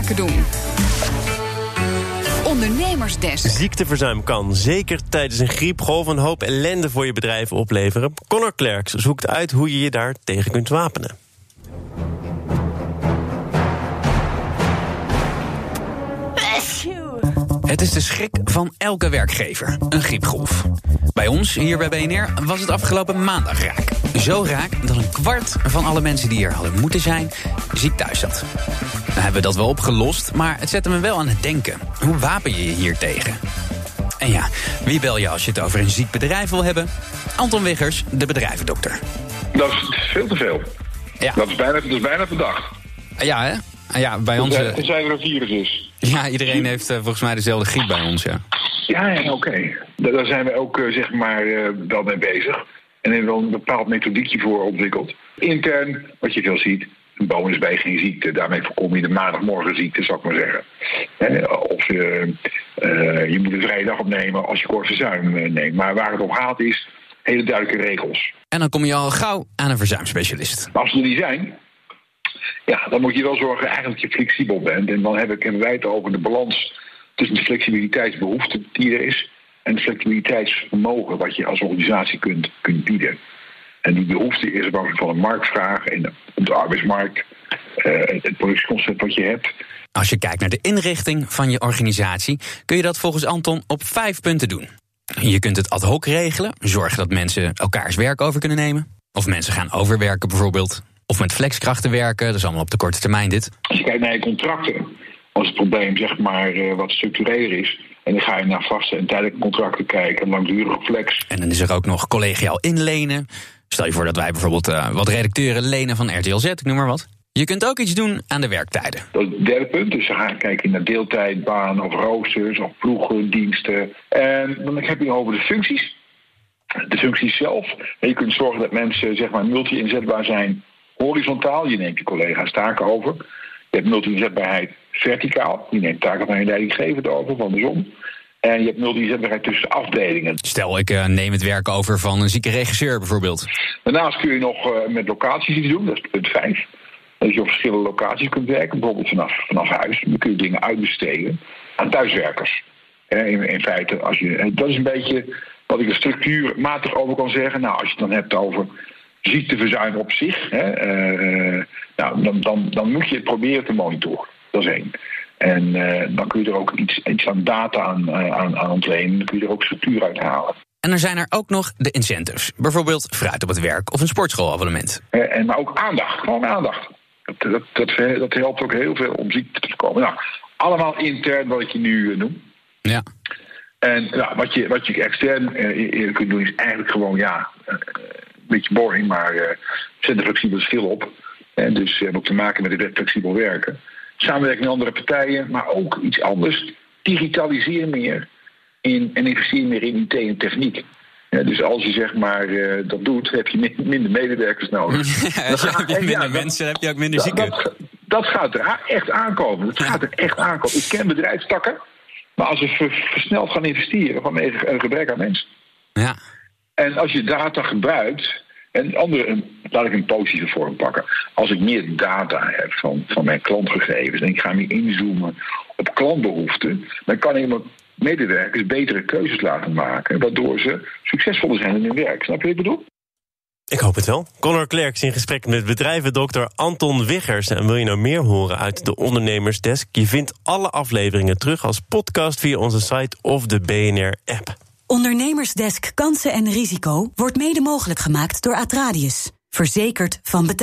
zaken doen. Ondernemersdesk. Ziekteverzuim kan, zeker tijdens een griepgolf, een hoop ellende voor je bedrijf opleveren. Connor Klerks zoekt uit hoe je je daar tegen kunt wapenen. Het is de schrik van elke werkgever, een griepgolf. Bij ons, hier bij BNR, was het afgelopen maandag raak. Zo raak dat een kwart van alle mensen die er hadden moeten zijn, ziek thuis zat. Hebben we dat wel opgelost, maar het zette me wel aan het denken. Hoe wapen je je hier tegen? En ja, wie bel je als je het over een ziek bedrijf wil hebben? Anton Wiggers, de bedrijvendokter. Dat is veel te veel. Ja. Dat is bijna, dat is bijna verdacht. Ja, hè? Ja, bij ons... eh, Tenzij er een virus is. Ja, iedereen heeft eh, volgens mij dezelfde griep bij ons, ja. Ja, ja oké. Daar daar zijn we ook eh, zeg maar wel mee bezig. En hebben we wel een bepaald methodiekje voor ontwikkeld. Intern, wat je veel ziet, een is bij geen ziekte. Daarmee voorkom je de maandagmorgenziekte, zou ik maar zeggen. Eh, of je, eh, je moet een vrije dag opnemen als je kort verzuim eh, neemt. Maar waar het om gaat is hele duidelijke regels. En dan kom je al gauw aan een verzuimspecialist. Maar als ze er niet zijn, ja, dan moet je wel zorgen eigenlijk dat je flexibel bent. En dan heb ik een wijd over de balans tussen de flexibiliteitsbehoefte die er is en het flexibiliteitsvermogen wat je als organisatie kunt, kunt bieden. En die behoefte is afhankelijk van een marktvraag en op de arbeidsmarkt, eh, het productieconcept wat je hebt. Als je kijkt naar de inrichting van je organisatie, kun je dat volgens Anton op vijf punten doen. Je kunt het ad hoc regelen, zorgen dat mensen elkaars werk over kunnen nemen. Of mensen gaan overwerken bijvoorbeeld. Of met flexkrachten werken, dat is allemaal op de korte termijn dit. Als je kijkt naar je contracten, als het probleem zeg maar eh, wat structureler is, en dan ga je naar vaste en tijdelijke contracten kijken, langdurige flex. En dan is er ook nog collegiaal inlenen. Stel je voor dat wij bijvoorbeeld eh, wat redacteuren lenen van RTL Z, ik noem maar wat. Je kunt ook iets doen aan de werktijden. Dat is het derde punt. Dus dan ga je kijken naar deeltijdbaan of roosters of ploegen, diensten. En dan heb je over de functies. De functies zelf. En je kunt zorgen dat mensen zeg maar multi-inzetbaar zijn horizontaal. Je neemt je collega's taken over. Je hebt multi-inzetbaarheid verticaal. Je neemt taken van je leidinggevende over, van de zon. En je hebt multi-inzetbaarheid tussen afdelingen. Stel, ik eh, neem het werk over van een zieke regisseur bijvoorbeeld. Daarnaast kun je nog eh, met locaties iets doen, dat is punt 5. Dat je op verschillende locaties kunt werken, bijvoorbeeld vanaf, vanaf huis. Dan kun je dingen uitbesteden aan thuiswerkers. In, in feite, als je, dat is een beetje wat ik er structuurmatig over kan zeggen. Nou, als je het dan hebt over ziekteverzuim op zich, hè, eh, nou, dan, dan, dan moet je het proberen te monitoren. Dat is één. En eh, dan kun je er ook iets, iets aan data aan, eh, aan, aan ontlenen. Dan kun je er ook structuur uit halen. En er zijn er ook nog de incentives. Bijvoorbeeld fruit op het werk of een sportschoolabonnement. Hè, en, maar ook aandacht, gewoon aandacht. Dat, dat, dat, dat helpt ook heel veel om ziekte te voorkomen. Nou, allemaal intern wat ik je nu eh, noem. Ja. En ja, wat, je, wat je extern eh, kunt doen is eigenlijk gewoon, ja, eh, een beetje boring, maar eh zet er flexibele schil op. En dus we hebben ook te maken met het flexibel werken. Samenwerking met andere partijen, maar ook iets anders. Digitaliseer meer in, en investeer meer in IT en techniek. Ja, dus als je zeg maar eh, dat doet, heb je min- minder medewerkers nodig. Ja, Dat gaat- heb je ja, minder dat- mensen, heb je ook minder zieken. dat, dat gaat er echt aankomen. Dat gaat er echt aankomen. Ik ken bedrijfstakken, maar als ze ver- versneld gaan investeren vanwege een gebrek aan mensen. Ja. En als je data gebruikt, en andere, laat ik een positieve vorm pakken. Als ik meer data heb van, van mijn klantgegevens en ik ga meer inzoomen op klantbehoeften, dan kan ik mijn medewerkers betere keuzes laten maken, waardoor ze succesvoller zijn in hun werk. Snap je wat ik bedoel? Ik hoop het wel. Connor Klerks in gesprek met bedrijvendokter Anton Wiggers. En wil je nou meer horen uit de Ondernemersdesk? Je vindt alle afleveringen terug als podcast via onze site of de BNR-app. Ondernemersdesk Kansen en Risico wordt mede mogelijk gemaakt door Atradius. Verzekerd van betaling.